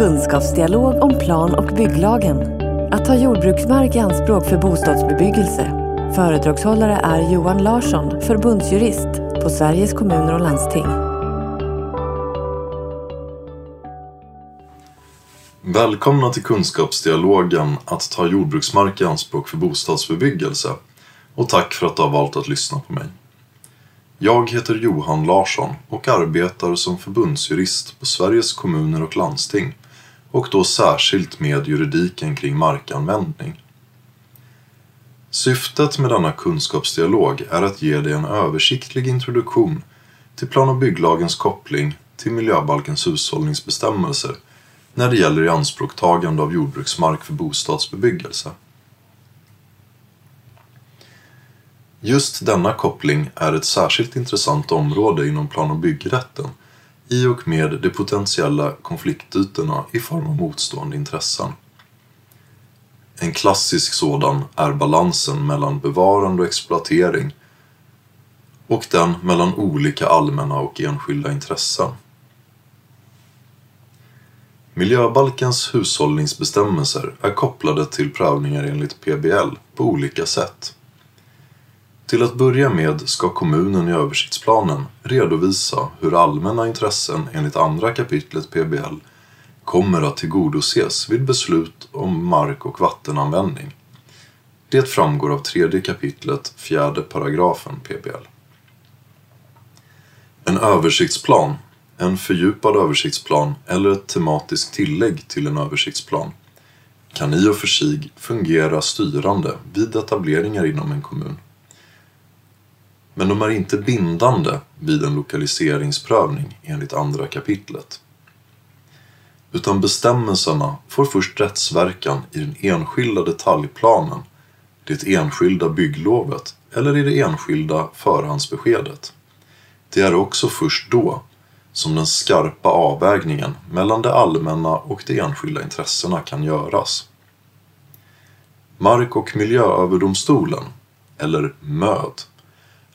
Kunskapsdialog om plan och bygglagen. Att ta jordbruksmark i anspråk för bostadsbebyggelse. Föredragshållare är Johan Larsson, förbundsjurist på Sveriges kommuner och landsting. Välkomna till Kunskapsdialogen att ta jordbruksmark i anspråk för bostadsbebyggelse. Och tack för att du har valt att lyssna på mig. Jag heter Johan Larsson och arbetar som förbundsjurist på Sveriges kommuner och landsting och då särskilt med juridiken kring markanvändning. Syftet med denna kunskapsdialog är att ge dig en översiktlig introduktion till plan och bygglagens koppling till miljöbalkens hushållningsbestämmelser när det gäller ianspråktagande av jordbruksmark för bostadsbebyggelse. Just denna koppling är ett särskilt intressant område inom plan och byggrätten i och med de potentiella konfliktytorna i form av motstående intressen. En klassisk sådan är balansen mellan bevarande och exploatering och den mellan olika allmänna och enskilda intressen. Miljöbalkens hushållningsbestämmelser är kopplade till prövningar enligt PBL på olika sätt. Till att börja med ska kommunen i översiktsplanen redovisa hur allmänna intressen enligt andra kapitlet PBL kommer att tillgodoses vid beslut om mark och vattenanvändning. Det framgår av tredje kapitlet, fjärde paragrafen PBL. En översiktsplan, en fördjupad översiktsplan eller ett tematiskt tillägg till en översiktsplan kan i och för sig fungera styrande vid etableringar inom en kommun. Men de är inte bindande vid en lokaliseringsprövning enligt andra kapitlet. Utan bestämmelserna får först rättsverkan i den enskilda detaljplanen, det enskilda bygglovet eller i det enskilda förhandsbeskedet. Det är också först då som den skarpa avvägningen mellan det allmänna och de enskilda intressena kan göras. Mark och miljööverdomstolen, eller MÖD,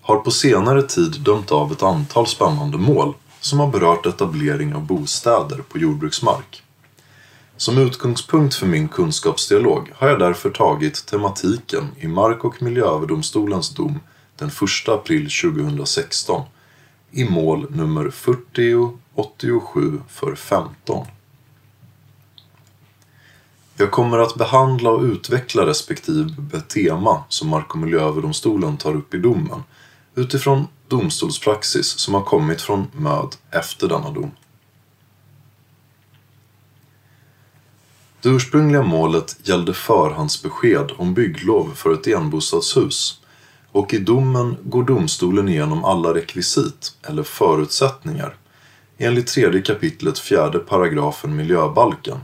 har på senare tid dömt av ett antal spännande mål som har berört etablering av bostäder på jordbruksmark. Som utgångspunkt för min kunskapsdialog har jag därför tagit tematiken i Mark och miljööverdomstolens dom den 1 april 2016 i mål nummer 4087 för 15. Jag kommer att behandla och utveckla respektive tema som Mark och miljööverdomstolen tar upp i domen utifrån domstolspraxis som har kommit från MÖD efter denna dom. Det ursprungliga målet gällde förhandsbesked om bygglov för ett enbostadshus och i domen går domstolen igenom alla rekvisit, eller förutsättningar, enligt tredje kapitlet fjärde paragrafen miljöbalken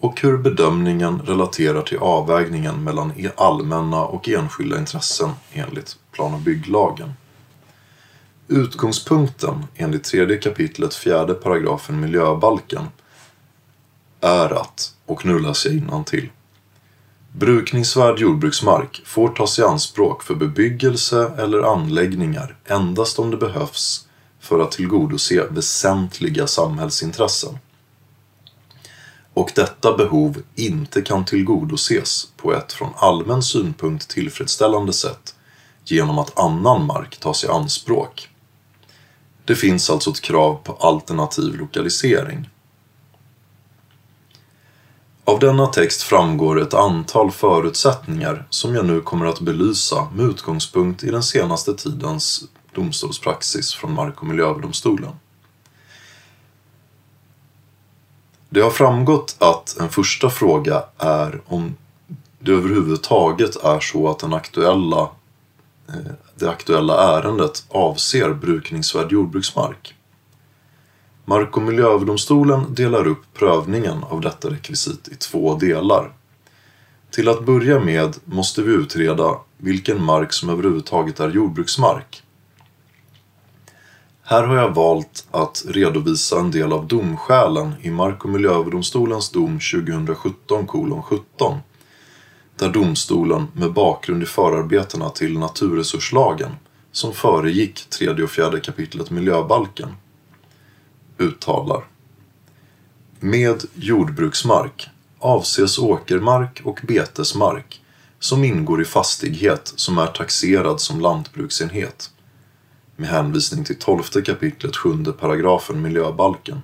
och hur bedömningen relaterar till avvägningen mellan e- allmänna och enskilda intressen enligt plan och bygglagen. Utgångspunkten enligt tredje kapitlet fjärde paragrafen miljöbalken är att, och nu läser jag till. Brukningsvärd jordbruksmark får tas i anspråk för bebyggelse eller anläggningar endast om det behövs för att tillgodose väsentliga samhällsintressen och detta behov inte kan tillgodoses på ett från allmän synpunkt tillfredsställande sätt genom att annan mark tas i anspråk. Det finns alltså ett krav på alternativ lokalisering. Av denna text framgår ett antal förutsättningar som jag nu kommer att belysa med utgångspunkt i den senaste tidens domstolspraxis från Mark och miljööverdomstolen. Det har framgått att en första fråga är om det överhuvudtaget är så att den aktuella, eh, det aktuella ärendet avser brukningsvärd jordbruksmark. Mark och miljööverdomstolen delar upp prövningen av detta rekvisit i två delar. Till att börja med måste vi utreda vilken mark som överhuvudtaget är jordbruksmark. Här har jag valt att redovisa en del av domskälen i Mark och miljööverdomstolens dom 2017 17 där domstolen med bakgrund i förarbetena till naturresurslagen som föregick tredje och fjärde kapitlet miljöbalken uttalar. Med jordbruksmark avses åkermark och betesmark som ingår i fastighet som är taxerad som lantbruksenhet med hänvisning till 12 kapitlet 7 paragrafen miljöbalken.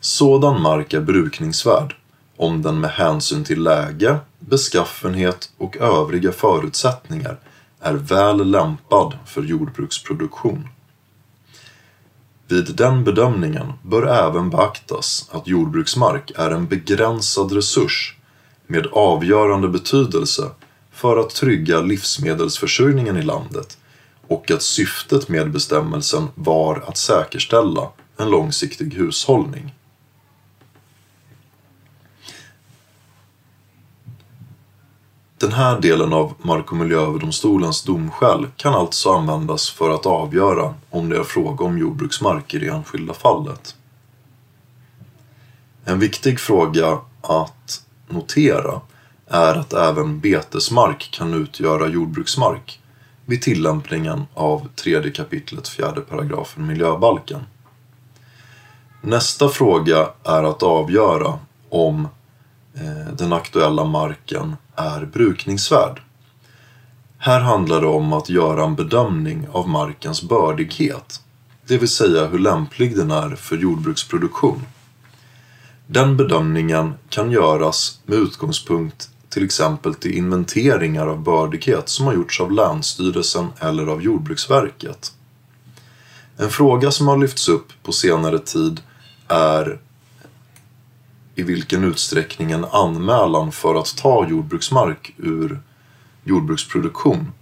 Sådan mark är brukningsvärd om den med hänsyn till läge, beskaffenhet och övriga förutsättningar är väl lämpad för jordbruksproduktion. Vid den bedömningen bör även beaktas att jordbruksmark är en begränsad resurs med avgörande betydelse för att trygga livsmedelsförsörjningen i landet och att syftet med bestämmelsen var att säkerställa en långsiktig hushållning. Den här delen av Mark och miljööverdomstolens domskäl kan alltså användas för att avgöra om det är fråga om jordbruksmark i det enskilda fallet. En viktig fråga att notera är att även betesmark kan utgöra jordbruksmark vid tillämpningen av tredje kapitlet fjärde paragrafen miljöbalken. Nästa fråga är att avgöra om eh, den aktuella marken är brukningsvärd. Här handlar det om att göra en bedömning av markens bördighet, det vill säga hur lämplig den är för jordbruksproduktion. Den bedömningen kan göras med utgångspunkt till exempel till inventeringar av bördighet som har gjorts av Länsstyrelsen eller av Jordbruksverket. En fråga som har lyfts upp på senare tid är i vilken utsträckning en anmälan för att ta jordbruksmark ur jordbruksproduktion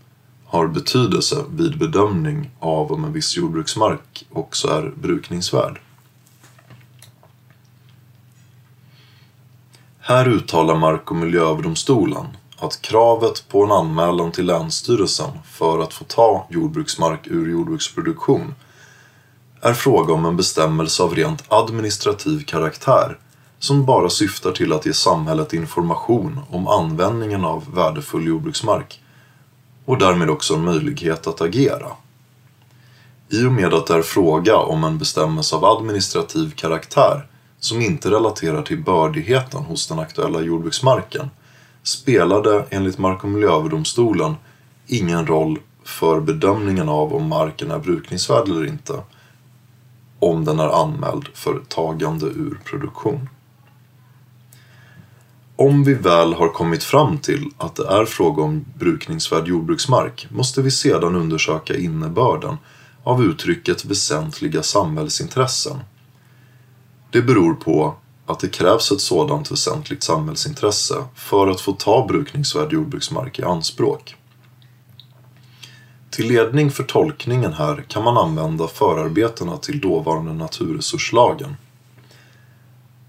har betydelse vid bedömning av om en viss jordbruksmark också är brukningsvärd. Här uttalar Mark och miljööverdomstolen att kravet på en anmälan till Länsstyrelsen för att få ta jordbruksmark ur jordbruksproduktion är fråga om en bestämmelse av rent administrativ karaktär som bara syftar till att ge samhället information om användningen av värdefull jordbruksmark och därmed också en möjlighet att agera. I och med att det är fråga om en bestämmelse av administrativ karaktär som inte relaterar till bördigheten hos den aktuella jordbruksmarken spelade enligt Mark och miljööverdomstolen ingen roll för bedömningen av om marken är brukningsvärd eller inte om den är anmäld för tagande ur produktion. Om vi väl har kommit fram till att det är fråga om brukningsvärd jordbruksmark måste vi sedan undersöka innebörden av uttrycket väsentliga samhällsintressen det beror på att det krävs ett sådant väsentligt samhällsintresse för att få ta brukningsvärd jordbruksmark i anspråk. Till ledning för tolkningen här kan man använda förarbetena till dåvarande naturresurslagen.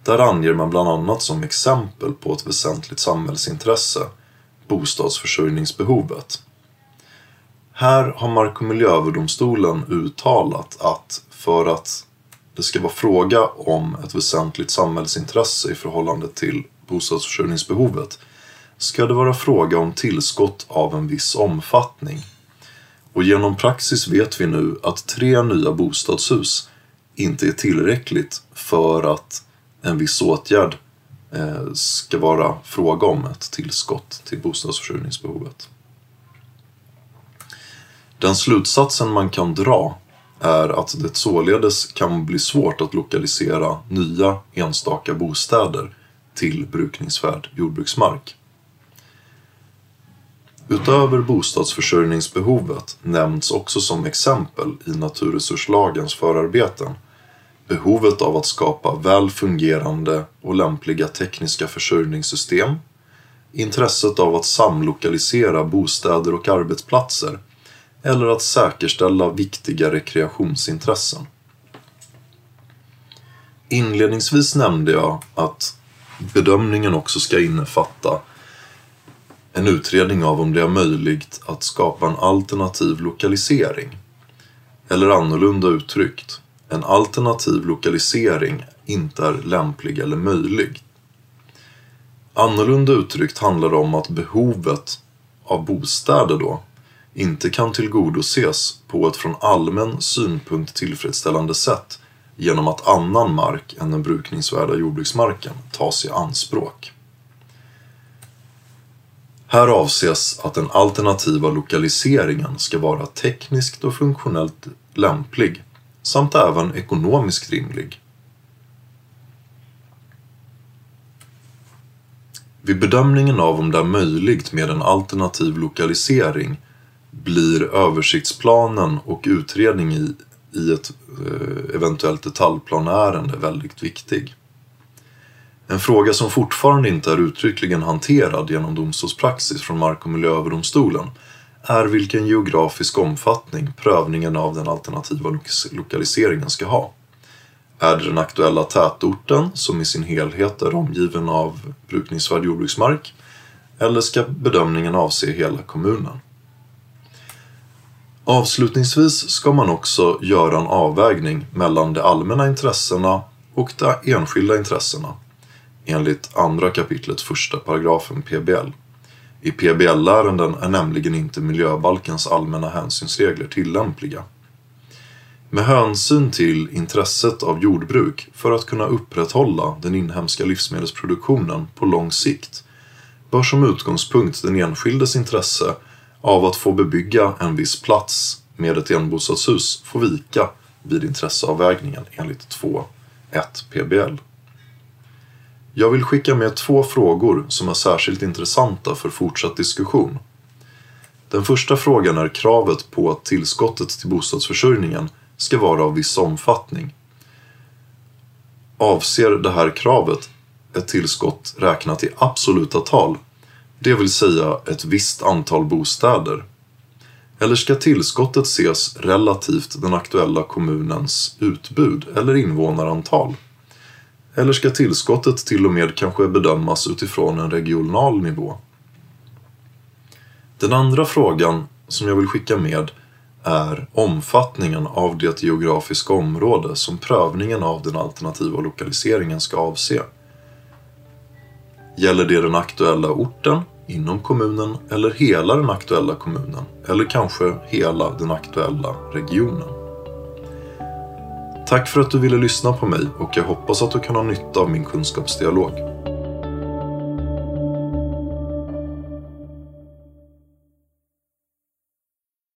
Där anger man bland annat som exempel på ett väsentligt samhällsintresse bostadsförsörjningsbehovet. Här har Mark och miljööverdomstolen uttalat att för att det ska vara fråga om ett väsentligt samhällsintresse i förhållande till bostadsförsörjningsbehovet ska det vara fråga om tillskott av en viss omfattning. Och genom praxis vet vi nu att tre nya bostadshus inte är tillräckligt för att en viss åtgärd eh, ska vara fråga om ett tillskott till bostadsförsörjningsbehovet. Den slutsatsen man kan dra är att det således kan bli svårt att lokalisera nya enstaka bostäder till brukningsvärd jordbruksmark. Utöver bostadsförsörjningsbehovet nämns också som exempel i naturresurslagens förarbeten behovet av att skapa väl fungerande och lämpliga tekniska försörjningssystem, intresset av att samlokalisera bostäder och arbetsplatser eller att säkerställa viktiga rekreationsintressen. Inledningsvis nämnde jag att bedömningen också ska innefatta en utredning av om det är möjligt att skapa en alternativ lokalisering. Eller annorlunda uttryckt, en alternativ lokalisering inte är lämplig eller möjlig. Annorlunda uttryckt handlar det om att behovet av bostäder då inte kan tillgodoses på ett från allmän synpunkt tillfredsställande sätt genom att annan mark än den brukningsvärda jordbruksmarken tas i anspråk. Här avses att den alternativa lokaliseringen ska vara tekniskt och funktionellt lämplig samt även ekonomiskt rimlig. Vid bedömningen av om det är möjligt med en alternativ lokalisering blir översiktsplanen och utredning i, i ett eh, eventuellt detaljplaneärende väldigt viktig. En fråga som fortfarande inte är uttryckligen hanterad genom domstolspraxis från Mark och miljööverdomstolen är vilken geografisk omfattning prövningen av den alternativa lokaliseringen ska ha. Är det den aktuella tätorten som i sin helhet är omgiven av brukningsvärd jordbruksmark eller ska bedömningen avse hela kommunen? Avslutningsvis ska man också göra en avvägning mellan de allmänna intressena och de enskilda intressena enligt andra kapitlet första paragrafen PBL. I PBL-ärenden är nämligen inte miljöbalkens allmänna hänsynsregler tillämpliga. Med hänsyn till intresset av jordbruk för att kunna upprätthålla den inhemska livsmedelsproduktionen på lång sikt bör som utgångspunkt den enskildes intresse av att få bebygga en viss plats med ett enbostadshus får vika vid intresseavvägningen enligt 2.1 PBL. Jag vill skicka med två frågor som är särskilt intressanta för fortsatt diskussion. Den första frågan är kravet på att tillskottet till bostadsförsörjningen ska vara av viss omfattning. Avser det här kravet ett tillskott räknat i absoluta tal, det vill säga ett visst antal bostäder? Eller ska tillskottet ses relativt den aktuella kommunens utbud eller invånarantal? Eller ska tillskottet till och med kanske bedömas utifrån en regional nivå? Den andra frågan som jag vill skicka med är omfattningen av det geografiska område som prövningen av den alternativa lokaliseringen ska avse. Gäller det den aktuella orten inom kommunen eller hela den aktuella kommunen? Eller kanske hela den aktuella regionen? Tack för att du ville lyssna på mig och jag hoppas att du kan ha nytta av min kunskapsdialog.